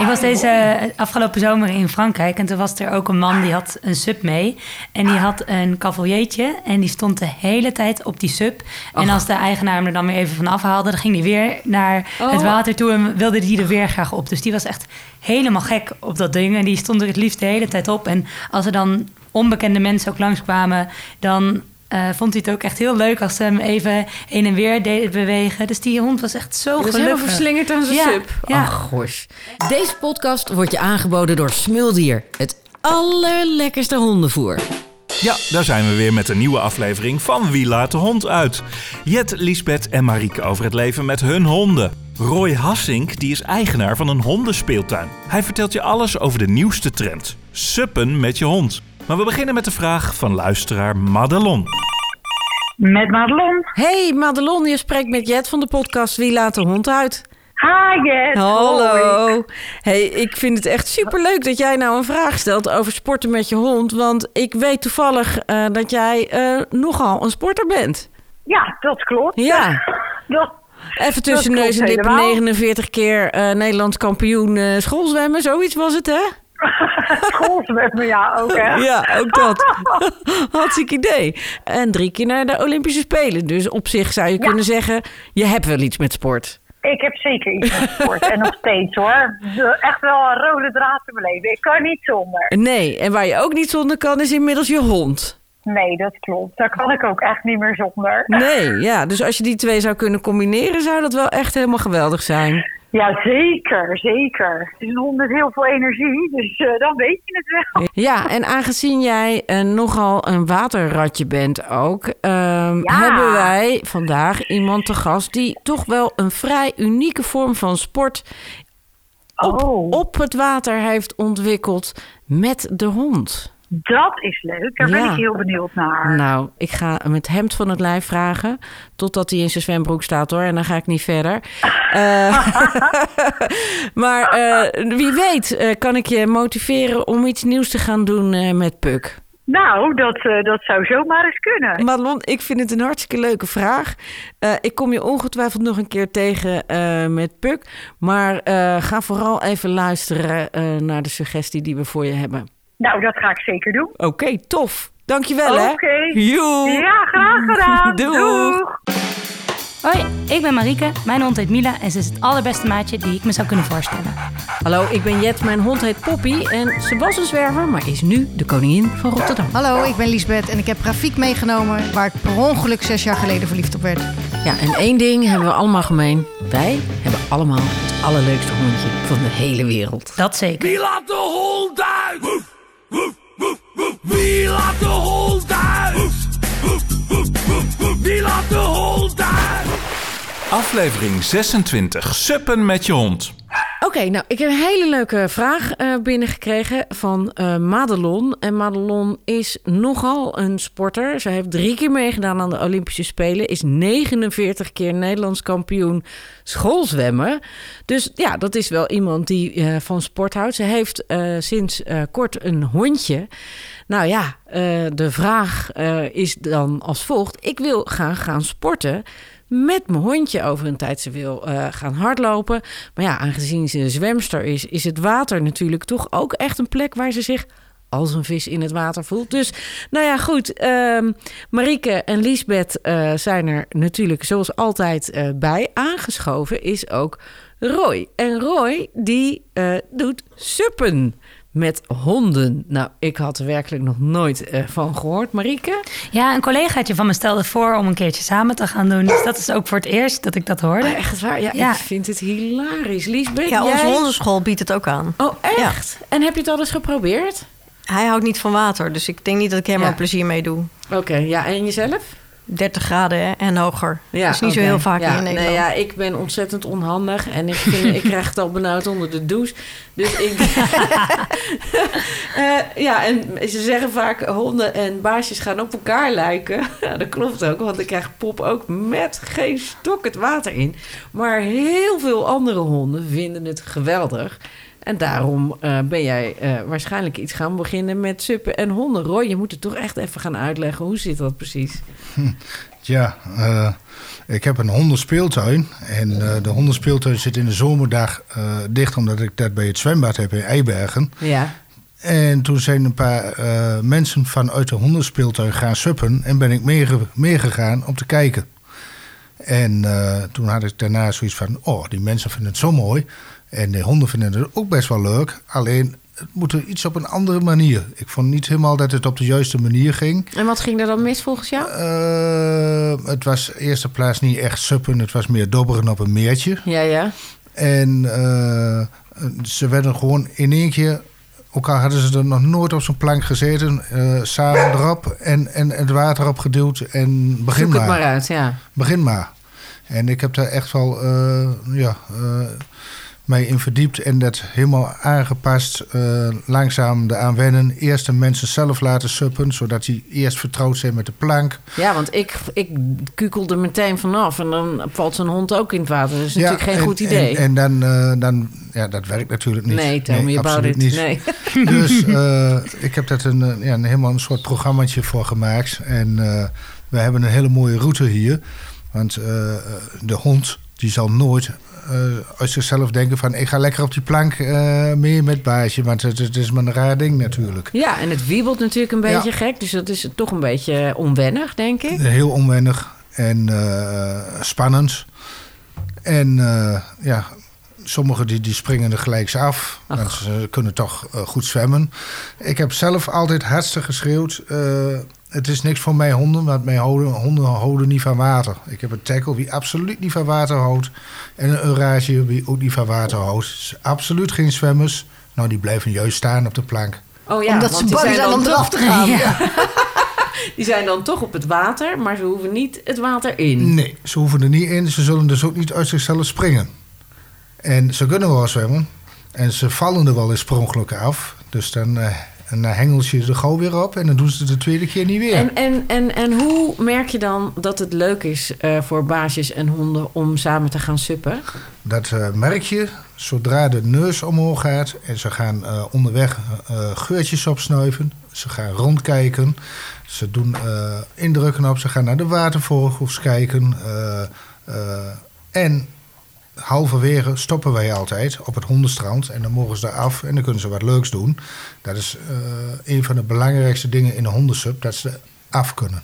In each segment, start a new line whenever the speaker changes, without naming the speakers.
Ik was deze eh, afgelopen zomer in Frankrijk en toen was er ook een man die had een sub mee. En die had een cavaliertje en die stond de hele tijd op die sub. En als de eigenaar hem er dan weer even van afhaalde, dan ging hij weer naar het
Oh.
water toe en wilde hij er weer graag op. Dus die was echt helemaal gek op dat ding en die stond er het liefst de hele tijd op. En als er dan onbekende mensen ook langskwamen, dan eh, vond hij het ook echt heel leuk als ze hem even heen en weer deden bewegen. Dus die hond was echt zo
is helemaal
gelukkig.
verslingerd aan zijn
Ja,
sub.
ja.
Ach, gosh. Deze podcast wordt je aangeboden door Smuldier. Het allerlekkerste hondenvoer.
Ja, daar zijn we weer met een nieuwe aflevering van Wie laat de hond uit? Jet, Lisbeth en Marieke over het leven met hun honden. Roy Hassink die is eigenaar van een hondenspeeltuin. Hij vertelt je alles over de nieuwste trend. Suppen met je hond. Maar we beginnen met de vraag van luisteraar Madelon.
Met Madelon.
Hey Madelon, je spreekt met Jet van de podcast Wie laat de hond uit?
Hi, Jet. Hoi.
Hallo. Hey, ik vind het echt superleuk dat jij nou een vraag stelt over sporten met je hond. Want ik weet toevallig eh, dat jij eh, nogal een sporter bent.
Ja, dat klopt.
Ja.
Dat,
Even tussen neus en lippen,
helemaal.
49 keer eh, Nederlands kampioen eh, schoolzwemmen. Zoiets was het, hè?
schoolzwemmen, ja, ook hè.
Ja, ook dat. Hartstikke idee. En drie keer naar de Olympische Spelen. Dus op zich zou je kunnen zeggen, je hebt wel iets met sport.
Ik heb zeker iets met sport. en nog steeds hoor. Echt wel een rode draad te beleven. Ik kan niet zonder.
Nee, en waar je ook niet zonder kan, is inmiddels je hond.
Nee, dat klopt. Daar kan ik ook echt niet meer zonder.
Nee, ja. Dus als je die twee zou kunnen combineren, zou dat wel echt helemaal geweldig zijn.
Ja, zeker, zeker. Het is een hond met heel veel energie, dus eh, dan weet je het wel.
Ja, en aangezien jij eh, nogal een waterratje bent ook, ehm,
Ja.
hebben wij vandaag iemand te gast die toch wel een vrij unieke vorm van sport op,
Oh.
op het water heeft ontwikkeld met de hond.
Dat is leuk. Daar ben ik heel benieuwd naar.
Nou, ik ga hem het hemd van het lijf vragen. Totdat hij in zijn zwembroek staat hoor. En dan ga ik niet verder. Eh, maar eh, wie weet eh, kan ik je motiveren om iets nieuws te gaan doen met Puk.
Nou, dat, eh, dat zou zomaar eens kunnen.
Madelon, ik vind het een hartstikke leuke vraag. Ik kom je ongetwijfeld nog een keer tegen met Puk. Maar ga vooral even luisteren naar de suggestie die we voor je hebben.
Nou, dat ga ik zeker doen.
Oké, tof. Dankjewel hè.
Oké.
Joe.
Ja, graag gedaan.
Doeg.
Doeg.
Hoi, ik ben Marieke. Mijn hond heet Mila en ze is het allerbeste maatje die ik me zou kunnen voorstellen.
Hallo, ik ben Jet. Mijn hond heet Poppy. En ze was een zwerver, maar is nu de koningin van Rotterdam.
Hallo, ik ben Liesbeth en ik heb Rafiek meegenomen waar ik per ongeluk zes jaar geleden verliefd op werd.
Ja, en één ding hebben we allemaal gemeen. Wij hebben allemaal het allerleukste hondje van de hele wereld.
Dat zeker.
Wie laat de hond uit? Wie laat de hond uit? Wie laat de hond uit? Aflevering 26. Suppen met je hond.
Oké, nou, ik heb een hele leuke vraag eh, binnengekregen van eh, Madelon. En Madelon is nogal een sporter. Ze heeft drie keer meegedaan aan de Olympische Spelen. Is 49 keer Nederlands kampioen schoolzwemmen. Dus ja, dat is wel iemand die eh, van sport houdt. Ze heeft sinds kort een hondje. Nou ja, de vraag is dan als volgt. Ik wil gaan gaan sporten met mijn hondje over een tijd. Ze wil eh, gaan hardlopen. Maar ja, aangezien ze een zwemster is, is het water natuurlijk toch ook echt een plek waar ze zich als een vis in het water voelt. Dus nou ja, goed. ehm Marieke en Liesbeth eh, zijn er natuurlijk zoals altijd eh, bij. Aangeschoven is ook Roy. En Roy, die doet suppen met honden. Nou, ik had er werkelijk nog nooit eh, van gehoord. Marieke?
Ja, een collegaatje van me stelde voor om een keertje samen te gaan doen. Dus dat is ook voor het eerst dat ik dat hoorde.
Oh, echt waar? Ja,
Ja.
ik vind het hilarisch. Liesbeth,
Ja, onze
jij?
hondenschool biedt het ook aan.
Oh, echt? En heb je het al eens geprobeerd?
Hij houdt niet van water, dus ik denk niet dat ik helemaal
Ja.
plezier mee doe.
Oké, ja. En jezelf?
30 graden en hoger.
Ja,
dat is niet zo heel vaak
ja,
in Nederland.
Nee, ja, ik ben ontzettend onhandig en ik, vind, ik krijg het al benauwd onder de douche. Dus ik. Eh, ja, en ze zeggen vaak honden en baasjes gaan op elkaar lijken. Ja, dat klopt ook, want ik krijg Pop ook met geen stok het water in. Maar heel veel andere honden vinden het geweldig. En daarom eh, ben jij eh, waarschijnlijk iets gaan beginnen met suppen en honden. Roy, je moet het toch echt even gaan uitleggen. Hoe zit dat precies?
Ja, eh, ik heb een hondenspeeltuin. En de hondenspeeltuin zit in de zomerdag dicht... omdat ik dat bij het zwembad heb in Eibergen.
Ja.
En toen zijn een paar mensen vanuit de hondenspeeltuin gaan suppen... en ben ik meege- meegegaan om te kijken. En toen had ik daarna zoiets van... oh, die mensen vinden het zo mooi. En de honden vinden het ook best wel leuk. Alleen, het moet er iets op een andere manier. Ik vond niet helemaal dat het op de juiste manier ging.
En wat ging er dan mis volgens jou?
Eh, het was in eerste plaats niet echt suppen. Het was meer dobberen op een meertje.
Ja, ja.
En eh, ze werden gewoon in één keer... Ook al hadden ze er nog nooit op zo'n plank gezeten... eh, samen erop en, en het water op geduwd en begin
Zoek
maar.
het maar uit, ja.
Begin maar. En ik heb daar echt wel ja, mij in verdiept en dat helemaal aangepast. eh, langzaam eraan wennen. Eerst de mensen zelf laten suppen, zodat die eerst vertrouwd zijn met de plank.
Ja, want ik, ik kukel er meteen vanaf en dan valt zo'n hond ook in het water. Dat is natuurlijk geen
en-
goed idee.
En, en dan, eh, dan, ja, dat werkt natuurlijk niet.
nee, tell about
absoluut niet.
Nee.
Dus eh, ik heb daar een, ja, een helemaal een soort programmaatje voor gemaakt. En we hebben een hele mooie route hier. Want de hond die zal nooit uit zichzelf denken van... ik ga lekker op die plank eh, mee met baasje. Want het, het is maar een raar ding natuurlijk.
Ja, en het wiebelt natuurlijk een beetje
Ja.
gek. Dus dat is toch een beetje onwennig, denk ik.
Heel onwennig en eh, spannend. En eh, ja, sommigen die, die springen er gelijks af.
Ach.
Want ze kunnen toch eh, goed zwemmen. Ik heb zelf altijd hardste geschreeuwd. Het is niks voor mij honden, want mijn houden, honden houden niet van water. Ik heb een tackle wie absoluut niet van water houdt. En een Eurasië wie ook niet van water houdt. Dus absoluut geen zwemmers. Nou, die blijven juist staan op de plank.
Oh ja,
Omdat
want
ze
die
bang zijn
dan
om eraf te gaan.
Die zijn dan toch op het water, maar ze hoeven niet het water in.
Nee, ze hoeven er niet in. Ze zullen dus ook niet uit zichzelf springen. En ze kunnen wel zwemmen. En ze vallen er wel eens per ongeluk af. Dus dan, eh en dan hengel je er gauw weer op. En dan doen ze het de tweede keer niet weer.
En, en, en, en hoe merk je dan dat het leuk is eh, voor baasjes en honden om samen te gaan suppen?
Dat eh, merk je zodra de neus omhoog gaat. En ze gaan eh, onderweg eh, geurtjes opsnuiven. Ze gaan rondkijken. Ze doen eh, indrukken op. Ze gaan naar de watervogels kijken. eh, eh, en halverwege stoppen wij altijd op het hondenstrand. En dan mogen ze daar af en dan kunnen ze wat leuks doen. Dat is eh, een van de belangrijkste dingen in een hondensub. Dat ze af kunnen.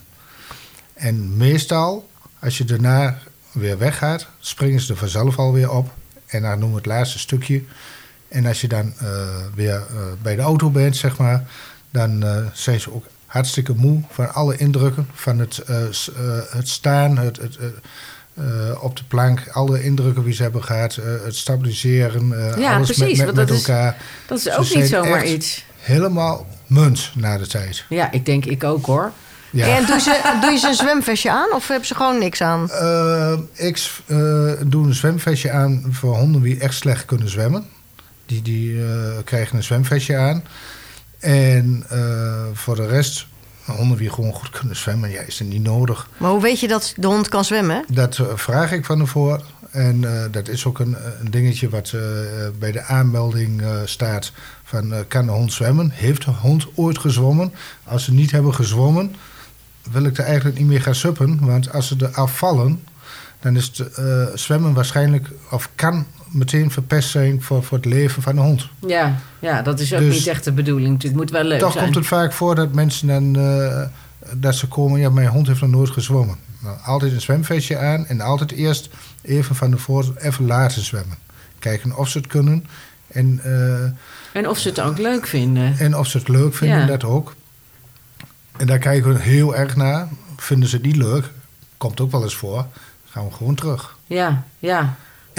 En meestal, als je daarna weer weggaat, springen ze er vanzelf alweer op. En dan doen we het laatste stukje. En als je dan eh, weer eh, bij de auto bent, zeg maar, dan zijn ze ook hartstikke moe van alle indrukken. Van het, het staan, het, het, eh, op de plank, alle indrukken die ze hebben gehad, eh, het stabiliseren, eh,
Ja,
alles
precies,
met, met,
want dat
met
is-
elkaar.
Dat is
Ze
ook niet zomaar
echt
iets.
Helemaal munt na de tijd.
Ja, ik denk ik ook hoor.
Ja.
En doen ze, doe je ze een zwemvestje aan of hebben ze gewoon niks aan?
Ik eh, doe een zwemvestje aan voor honden die echt slecht kunnen zwemmen. Die, die eh, krijgen een zwemvestje aan. En eh, voor de rest, honden die gewoon goed kunnen zwemmen, ja, is het niet nodig.
Maar hoe weet je dat de hond kan zwemmen?
Dat eh, vraag ik van tevoren. En eh, dat is ook een, een dingetje wat eh, bij de aanmelding staat. Van, kan de hond zwemmen? Heeft de hond ooit gezwommen? Als ze niet hebben gezwommen, wil ik er eigenlijk niet meer gaan suppen. Want als ze er afvallen, dan is het zwemmen waarschijnlijk... of kan meteen verpest zijn voor, voor het leven van de hond.
Ja, ja dat is ook
Dus-
niet echt de bedoeling natuurlijk. Moet wel leuk
Toch
zijn.
komt het vaak voor dat mensen dan... eh, dat ze komen, ja, mijn hond heeft nog nooit gezwommen. Nou, altijd een zwemvestje aan en altijd eerst even van tevoren even laten zwemmen. Kijken of ze het kunnen en, eh,
En of ze het ook leuk vinden.
en of ze het leuk vinden,
Ja.
dat ook. En daar kijken we heel erg naar. Vinden ze het niet leuk, komt ook wel eens voor, gaan we gewoon terug.
Ja, ja.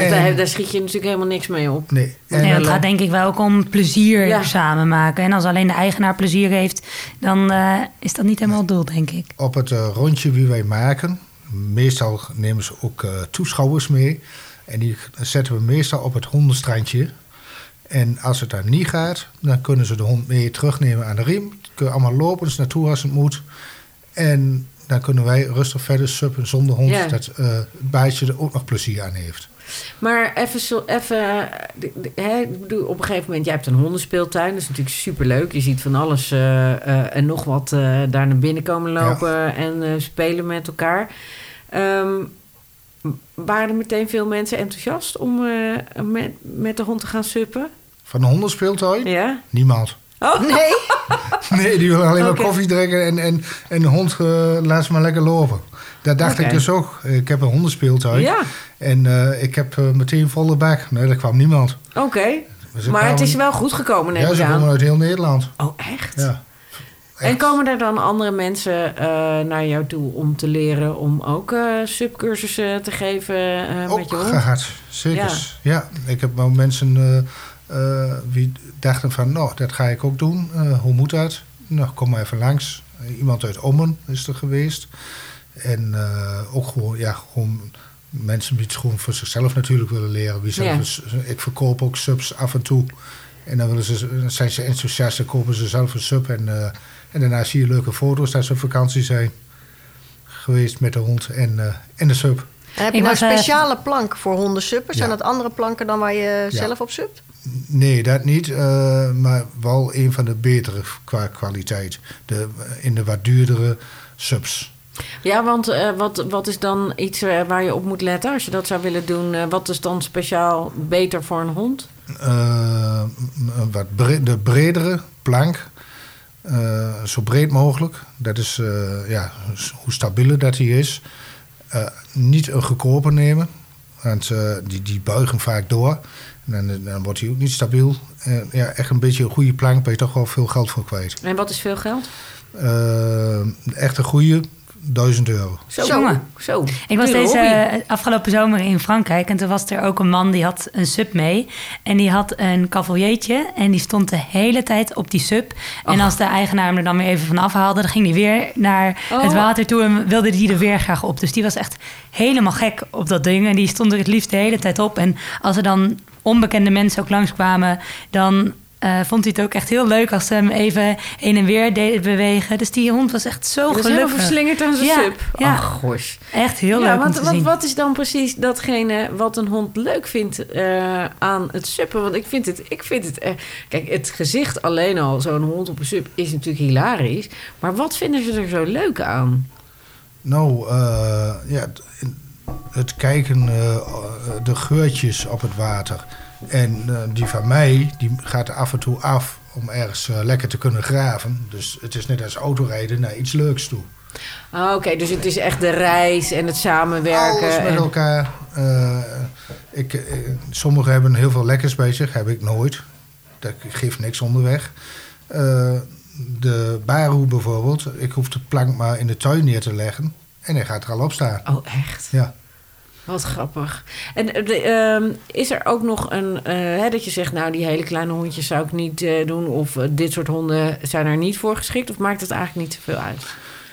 En-
daar, daar schiet je natuurlijk helemaal niks mee op.
Nee, en
Nee, het gaat denk ik wel ook om plezier
Ja.
samen maken. En als alleen de eigenaar plezier heeft, dan eh, is dat niet helemaal het doel, denk ik.
op het eh, rondje wie wij maken, meestal nemen ze ook eh, toeschouwers mee. En die zetten we meestal op het hondenstrandje. En als het daar niet gaat, dan kunnen ze de hond mee terugnemen aan de riem. Kunnen allemaal lopen naartoe als het moet. En dan kunnen wij rustig verder suppen zonder hond.
Ja.
Dat eh, het baasje er ook nog plezier aan heeft.
Maar even, zo, even eh, hè, op een gegeven moment, jij hebt een hondenspeeltuin. Dat is natuurlijk superleuk. Je ziet van alles eh, en nog wat daar naar binnen komen lopen en spelen met elkaar. Ehm, waren er meteen veel mensen enthousiast om met, met de hond te gaan suppen?
Van de hondenspeeltuin?
Ja?
Niemand.
Oh,
Nee,
Nee, die willen alleen maar koffie drinken en, en, en de hond eh, laat ze maar lekker lopen. Dat dacht ik dus ook. Ik heb een hondenspeeltuin.
ja.
En eh, ik heb eh, meteen volle bak. Nee, er kwam niemand.
Oké.
Dus
Maar het is wel goed gekomen, neem
Ja,
ik
ze komen uit heel Nederland.
Oh, echt?
Ja.
En komen er dan andere mensen eh, naar jou toe om te leren om ook eh, subcursussen te geven eh, met je hond?
gehad, zeker. Ja. ik heb wel mensen eh, die dachten van, nou, dat ga ik ook doen. Eh, hoe moet dat? Nou, kom maar even langs. Iemand uit Ommen is er geweest. En eh, ook gewoon, ja, gewoon mensen die het gewoon voor zichzelf natuurlijk willen leren. Wie
Ja.
ik verkoop ook subs af en toe. En dan, willen ze, dan zijn ze enthousiast en kopen ze zelf een sub. En, en daarna zie je leuke foto's dat ze op vakantie zijn geweest met de hond en, en de sub.
En heb je nou
was, eh,
speciale plank voor hondensuppers? Zijn
Ja.
dat andere planken dan waar je
Ja.
zelf op supt?
Nee, dat niet. eh, maar wel een van de betere qua kwaliteit. De, in de wat duurdere subs.
Ja, want eh, wat, wat is dan iets waar je op moet letten als je dat zou willen doen? Wat is dan speciaal beter voor een hond?
Eh, een wat bre- de bredere plank. eh, zo breed mogelijk. Dat is eh, ja, hoe stabieler dat die is. Eh, niet een goedkoper nemen. Want eh, die, die buigen vaak door. En dan, dan wordt hij ook niet stabiel. Eh, ja, echt een beetje een goede plank ben je toch wel veel geld voor kwijt.
En wat is veel geld?
Eh, echt een goede, 1000 euro.
Zo.
Jongen.
Zo.
Ik was deze
hobby.
eh, afgelopen zomer in Frankrijk en toen was er ook een man die had een sub mee. En die had een cavaliertje en die stond de hele tijd op die sub. En als de eigenaar hem er dan weer even van afhaalde, dan ging hij weer naar
Oh.
het water toe en wilde hij er weer graag op. Dus die was echt helemaal gek op dat ding en die stond er het liefst de hele tijd op. En als er dan onbekende mensen ook langskwamen, dan... eh, vond hij het ook echt heel leuk als ze hem even heen en weer deden bewegen. Dus die hond was echt zo
was
gelukkig.
verslingerd aan zijn
Ja,
sub.
ja.
Ach, gosh.
Echt heel
ja,
leuk om te
want
zien.
wat is dan precies datgene wat een hond leuk vindt eh, aan het suppen? Want ik vind het, ik vind het eh, kijk, het gezicht alleen al, zo'n hond op een sub, is natuurlijk hilarisch. Maar wat vinden ze er zo leuk aan?
Nou, eh, ja, het kijken, eh, de geurtjes op het water. En eh, die van mij, die gaat af en toe af om ergens eh, lekker te kunnen graven. Dus het is net als autorijden naar iets leuks toe.
Ah, Oké, dus het is echt de reis en het samenwerken.
Alles met
en-
elkaar. Ik, sommigen hebben heel veel lekkers bij zich, heb ik nooit. Dat geeft niks onderweg. De baroe bijvoorbeeld, ik hoef de plank maar in de tuin neer te leggen. En hij gaat er al op staan.
Oh, echt?
Ja.
Wat grappig. En eh, de, ehm, is er ook nog een... eh, hè, dat je zegt, nou, die hele kleine hondjes zou ik niet eh, doen... of dit soort honden zijn er niet voor geschikt... of maakt het eigenlijk niet zoveel uit?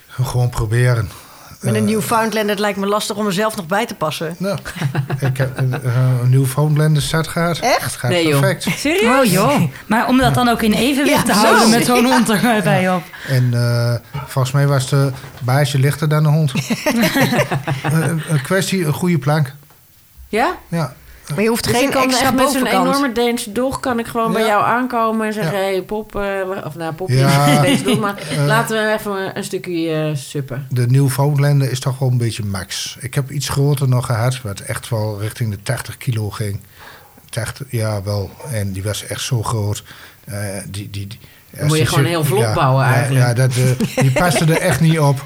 Gewoon proberen.
Met
Eh,
een Newfoundland, het lijkt me lastig om er zelf nog bij te passen.
Nou, ik heb een, eh, een Newfoundlander gaat.
Echt?
Gaat
Nee, joh.
perfect.
Serieus?
Oh joh. Maar om dat dan ook in evenwicht
Ja,
te
zo.
houden met zo'n hond erbij op.
En eh, volgens mij was de baasje lichter dan de hond. een, een kwestie, een goede plank.
Ja?
Ja,
Maar je hoeft
Dus
geen
kan
extra
met zo'n enorme Deense dog... kan ik gewoon bij jou aankomen en zeggen...
Ja.
hey, pop, eh, of nou, pop
Ja.
niet Deense dog... maar
Eh.
laten we even een stukje eh, suppen.
de Newfoundlander is toch wel een beetje max. Ik heb iets groter nog gehad, wat echt wel richting de 80 kilo ging. 80, ja, wel. En die was echt zo groot. Die, die, die,
Dan moet je gewoon heel vlot bouwen eigenlijk.
Ja, dat, die paste er echt niet op.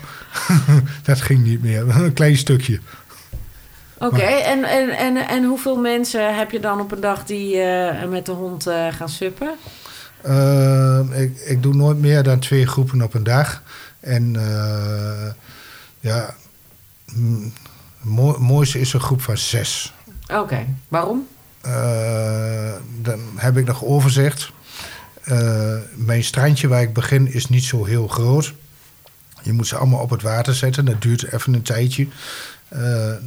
dat ging niet meer. Een klein stukje.
Oké, en, en, en, en hoeveel mensen heb je dan op een dag... die eh, met de hond eh, gaan suppen?
Eh, ik, ik doe nooit meer dan twee groepen op een dag. En eh, ja, mm, mooi, mooiste is een groep van zes.
Oké, waarom?
Dan heb ik nog overzicht. Mijn strandje waar ik begin is niet zo heel groot. Je moet ze allemaal op het water zetten. Dat duurt even een tijdje. Eh,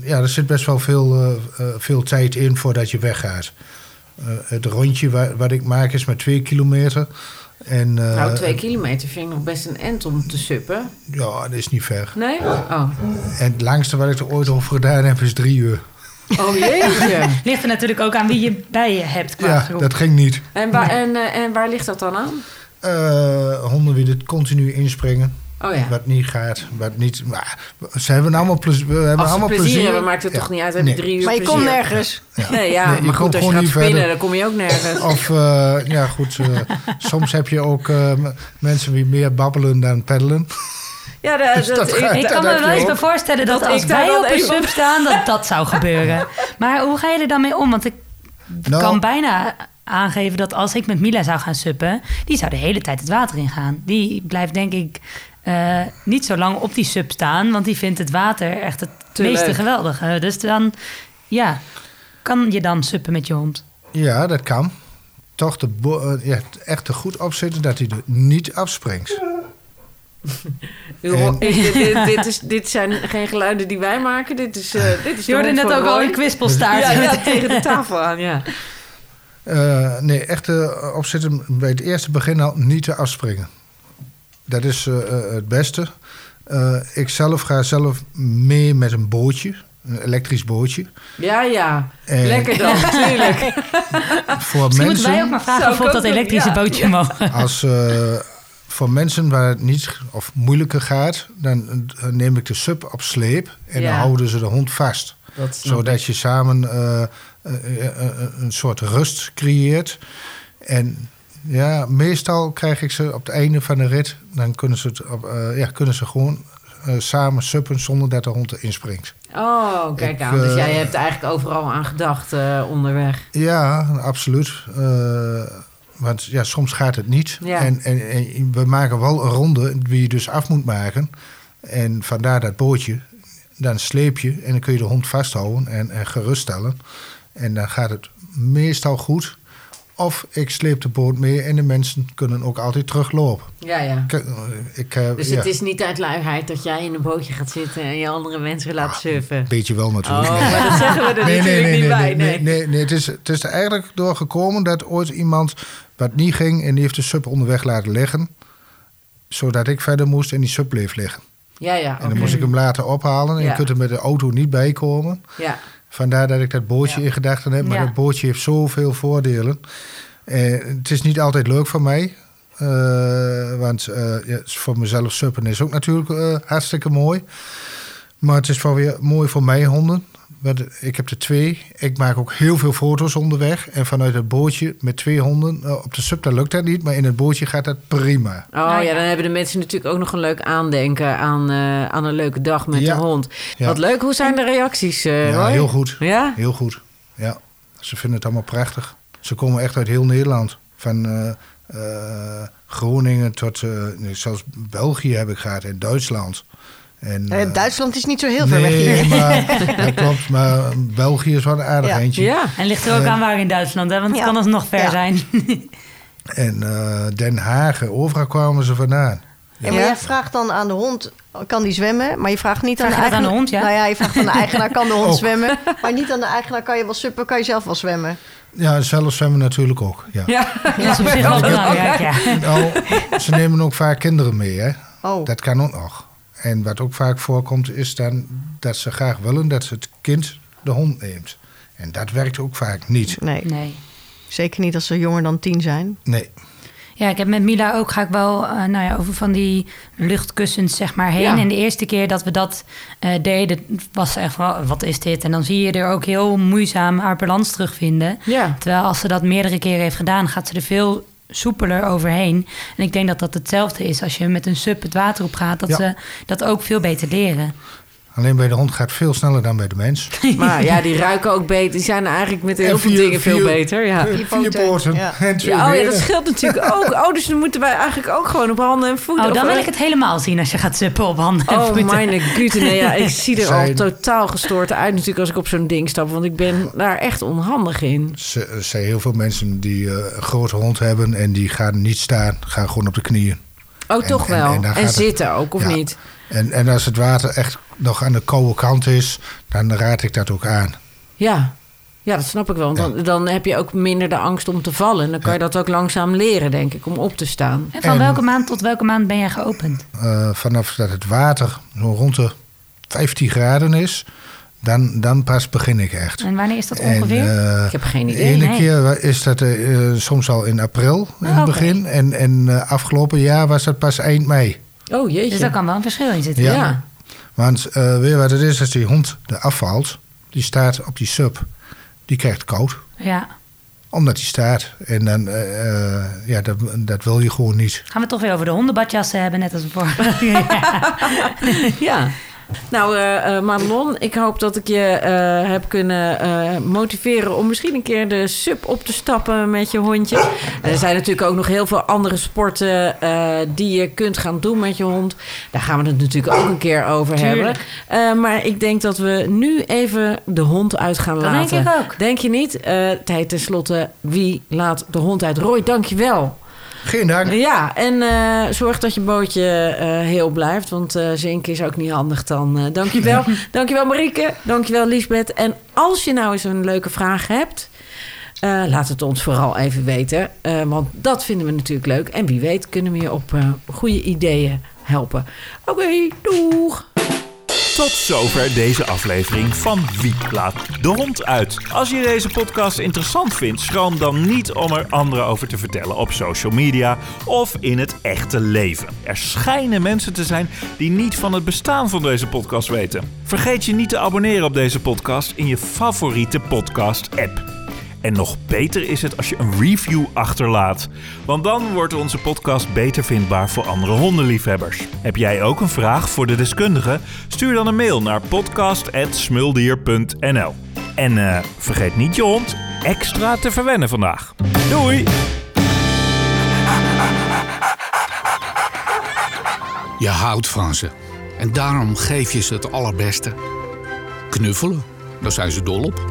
ja, er zit best wel veel, eh, eh, veel tijd in voordat je weggaat. Eh, het rondje wa- wat ik maak is maar twee kilometer. En, eh,
nou, twee kilometer vind ik nog best een end om te suppen.
Ja, dat is niet ver.
Nee? Oh.
En het langste wat ik er ooit over gedaan heb is drie uur.
Oh jeetje.
Ligt er natuurlijk ook aan wie je bij je hebt qua
Ja,
groep.
dat ging niet.
En, waar, en, en waar ligt dat dan aan?
Eh, honden die er continu inspringen.
Oh ja.
Wat niet gaat, wat niet... Maar, ze hebben allemaal plezier. We hebben allemaal
plezier,
plezier.
hebben, maakt het
Ja.
toch niet uit. Heb
Nee.
je drie uur
Maar je komt nergens.
Nee, ja,
Nee, je
maar
komt
goed, als je
gewoon
gaat
niet
spinnen,
verder.
dan kom je ook nergens.
Of, eh, ja goed, eh, soms heb je ook eh, mensen die meer babbelen dan peddelen.
Ja, de,
Dus
dat,
dat
ik-
Ik kan me wel eens bij voorstellen dat,
Dat
als
ik daar
wij op een sub staan, dat dat zou gebeuren. Maar hoe ga je er dan mee om? Want ik
Nou.
kan bijna aangeven dat als ik met Mila zou gaan suppen, die zou de hele tijd het water ingaan. Die blijft denk ik eh, niet zo lang op die sub staan, want die vindt het water echt het
Te
meeste
leuk.
geweldige. Dus dan, ja, kan je dan suppen met je hond?
Ja, dat kan. Toch de bo- eh, ja, echt er goed op zitten dat hij er niet afspringt.
Dit, dit, dit, is, dit zijn geen geluiden die wij maken. Dit is, eh dit is
Je hoorde net ook al een kwispelstaart.
Ja, ja, tegen de tafel aan, ja.
Eh, nee, echt opzitten bij het eerste begin al niet te afspringen. Dat is eh, eh, het beste. Eh, ik zelf ga zelf mee met een bootje, een elektrisch bootje.
Ja, ja.
En-
Lekker dan, natuurlijk.
Voor
Misschien moeten wij
mensen,
ook maar vragen
Zou
of we dat elektrische
ja.
bootje mogen.
als, eh, voor mensen waar het niet of moeilijker gaat, dan neem ik de sub op sleep en
Ja.
dan houden ze de hond vast.
Dat snap ik.
Zodat je samen een soort rust creëert. En ja, meestal krijg ik ze op het einde van de rit, dan kunnen ze, het op, eh, ja, kunnen ze gewoon eh, samen suppen zonder dat de hond erin springt.
Oh, kijk
Ik,
aan. Dus
eh,
jij hebt eigenlijk overal aan gedacht onderweg.
Ja, absoluut. Want ja, soms gaat het niet.
Ja.
En, en, en we maken wel een ronde die je dus af moet maken. En vandaar dat bootje. Dan sleep je en dan kun je de hond vasthouden en, en geruststellen. En dan gaat het meestal goed. Of ik sleep de boot mee en de mensen kunnen ook altijd teruglopen.
Ja, ja.
Ik, ik, eh,
Dus
ja,
het is niet uit luiheid dat jij in een bootje gaat zitten en je andere mensen laat surfen.
Een beetje wel natuurlijk.
Oh, maar dat zeggen we er
Nee, nee,
natuurlijk
nee,
niet
nee,
bij.
nee,
Nee.
nee, nee, nee. Het, is, het is er eigenlijk door gekomen dat ooit iemand wat niet ging en die heeft de sub onderweg laten liggen. Zodat ik verder moest en die sub bleef liggen.
Ja, ja.
En dan moest ik hem laten ophalen en
Ja.
je kunt er met de auto niet bij komen.
Ja.
Vandaar dat ik dat bootje
Ja.
in gedachten heb. Maar
Ja.
dat bootje heeft zoveel voordelen. Eh, het is niet altijd leuk voor mij. Eh, want eh, ja, voor mezelf suppen is ook natuurlijk hartstikke mooi. Maar het is wel weer mooi voor mijn honden. Ik heb er twee. Ik maak ook heel veel foto's onderweg. En vanuit het bootje met twee honden. eh, op de sub dat lukt dat niet. Maar in het bootje gaat dat prima.
Oh
Nou
ja,
ja.
dan hebben de mensen natuurlijk ook nog een leuk aandenken aan, eh, aan een leuke dag met
Ja.
de hond.
Ja.
Wat leuk. Hoe zijn de reacties, eh
ja, heel goed.
Ja?
Heel goed. Ja, ze vinden het allemaal prachtig. Ze komen echt uit heel Nederland. Van eh, eh, Groningen tot zelfs België heb ik gehad en Duitsland. En,
Eh,
eh,
Duitsland is niet zo heel ver weg
nee,
hier.
maar dat klopt. Maar België is wel een aardig
Ja.
eentje.
Ja.
En ligt er ook aan waar in Duitsland, hè? want het
Ja.
kan alsnog ver
Ja.
zijn.
En eh, Den Haag, overal kwamen ze vandaan.
Ja, maar
Ja?
je vraagt dan aan de hond, kan die zwemmen? Maar je vraagt niet aan de
dat aan
eigenaar.
de hond, ja?
Nou ja, je vraagt aan de eigenaar, kan de hond
Ook.
zwemmen? Maar niet aan de eigenaar, kan je wel suppen, kan je zelf wel zwemmen?
Ja, zelf zwemmen natuurlijk ook. Ja.
Ja.
Dat is op zich wel belangrijk, ja.
Nou, ze nemen ook vaak kinderen mee, hè.
Oh,
Dat kan ook nog. En wat ook vaak voorkomt, is dan dat ze graag willen dat het kind de hond neemt. En dat werkt ook vaak niet.
nee.
Nee.
Zeker niet als ze jonger dan tien zijn.
Nee.
Ja, ik heb met Mila ook ga ik wel eh, nou ja, over van die luchtkussens zeg maar heen.
Ja.
En de eerste keer dat we dat eh, deden, was ze echt van, wat is dit? En dan zie je er ook heel moeizaam haar balans terugvinden.
Ja.
Terwijl als ze dat meerdere keren heeft gedaan, gaat ze er veel soepeler overheen. En ik denk dat dat hetzelfde is als je met een sub het water op gaat, dat
Ja.
ze dat ook veel beter leren.
Alleen bij de hond gaat het veel sneller dan bij de mens.
Maar ja, die ruiken ook beter. Die zijn eigenlijk met heel veel dingen veel
vier-
beter. Ja.
Vier
Vier
poten ja.
en twee
Ja, oh ja, dat scheelt natuurlijk ook. Oh, dus dan moeten wij eigenlijk ook gewoon op handen en voeten.
Oh, dan wil ik het helemaal zien als je gaat suppen op handen en
Oh,
voeten.
mijn güte. Nee, ja, ik zie er al totaal gestoord uit natuurlijk als ik op zo'n ding stap. Want ik ben daar echt onhandig in.
Ze- Er zijn heel veel mensen die eh, een grote hond hebben en die gaan niet staan, gaan gewoon op de knieën.
Oh,
En-
toch wel.
en het-
zitten ook, of
Ja.
niet?
En, en als het water echt nog aan de koude kant is, dan raad ik dat ook aan.
Ja. Ja, dat snap ik wel. Want
Ja.
dan, dan heb je ook minder de angst om te vallen. En dan kan je dat ook langzaam leren, denk ik, om op te staan.
En van
En-
welke maand tot welke maand ben jij geopend?
Eh, vanaf dat het water zo rond de 15 graden is, Dan, dan pas begin ik echt.
En wanneer is dat
En,
ongeveer?
eh,
Ik heb geen
de
idee.
ene
nee.
keer is dat eh, soms al in april in
Oh,
het
oké.
begin. En, en eh, afgelopen jaar was dat pas eind mei.
Oh jeetje.
dus daar kan wel een verschil in zitten.
Ja.
ja.
Want eh, weer wat het is, als die hond er afvalt, die staat op die sub, die krijgt koud.
Ja.
Omdat die staat. En dan, eh, eh, ja, dat, dat wil je gewoon niet.
Gaan we het toch weer over de hondenbadjassen hebben, net als voor.
ja. Nou, eh, Madelon, ik hoop dat ik je eh, heb kunnen motiveren om misschien een keer de sub op te stappen met je hondje. En er zijn natuurlijk ook nog heel veel andere sporten die je kunt gaan doen met je hond. Daar gaan we het natuurlijk ook een keer over
Tuurlijk.
hebben. Maar ik denk dat we nu even de hond uit gaan
Dat
laten.
denk ik ook.
Denk je niet? Eh tijd tenslotte, wie laat de hond uit? Roy, dank je wel.
Geen dank.
Ja, en eh, zorg dat je bootje eh, heel blijft. Want eh zinken is ook niet handig dan. dankjewel. dankjewel Marieke. Dankjewel Liesbeth. En als je nou eens een leuke vraag hebt... laat het ons vooral even weten. want dat vinden we natuurlijk leuk. En wie weet kunnen we je op goede ideeën helpen. Oké, doeg!
Tot zover deze aflevering van Wie laat de hond uit. Als je deze podcast interessant vindt, schroom dan niet om er anderen over te vertellen op social media of in het echte leven. Er schijnen mensen te zijn die niet van het bestaan van deze podcast weten. Vergeet je niet te abonneren op deze podcast in je favoriete podcast-app. En nog beter is het als je een review achterlaat. Want dan wordt onze podcast beter vindbaar voor andere hondenliefhebbers. Heb jij ook een vraag voor de deskundige? Stuur dan een mail naar podcast.smuldier.nl En eh, vergeet niet je hond extra te verwennen vandaag. Doei!
Je houdt van ze. En daarom geef je ze het allerbeste. Knuffelen, daar zijn ze dol op.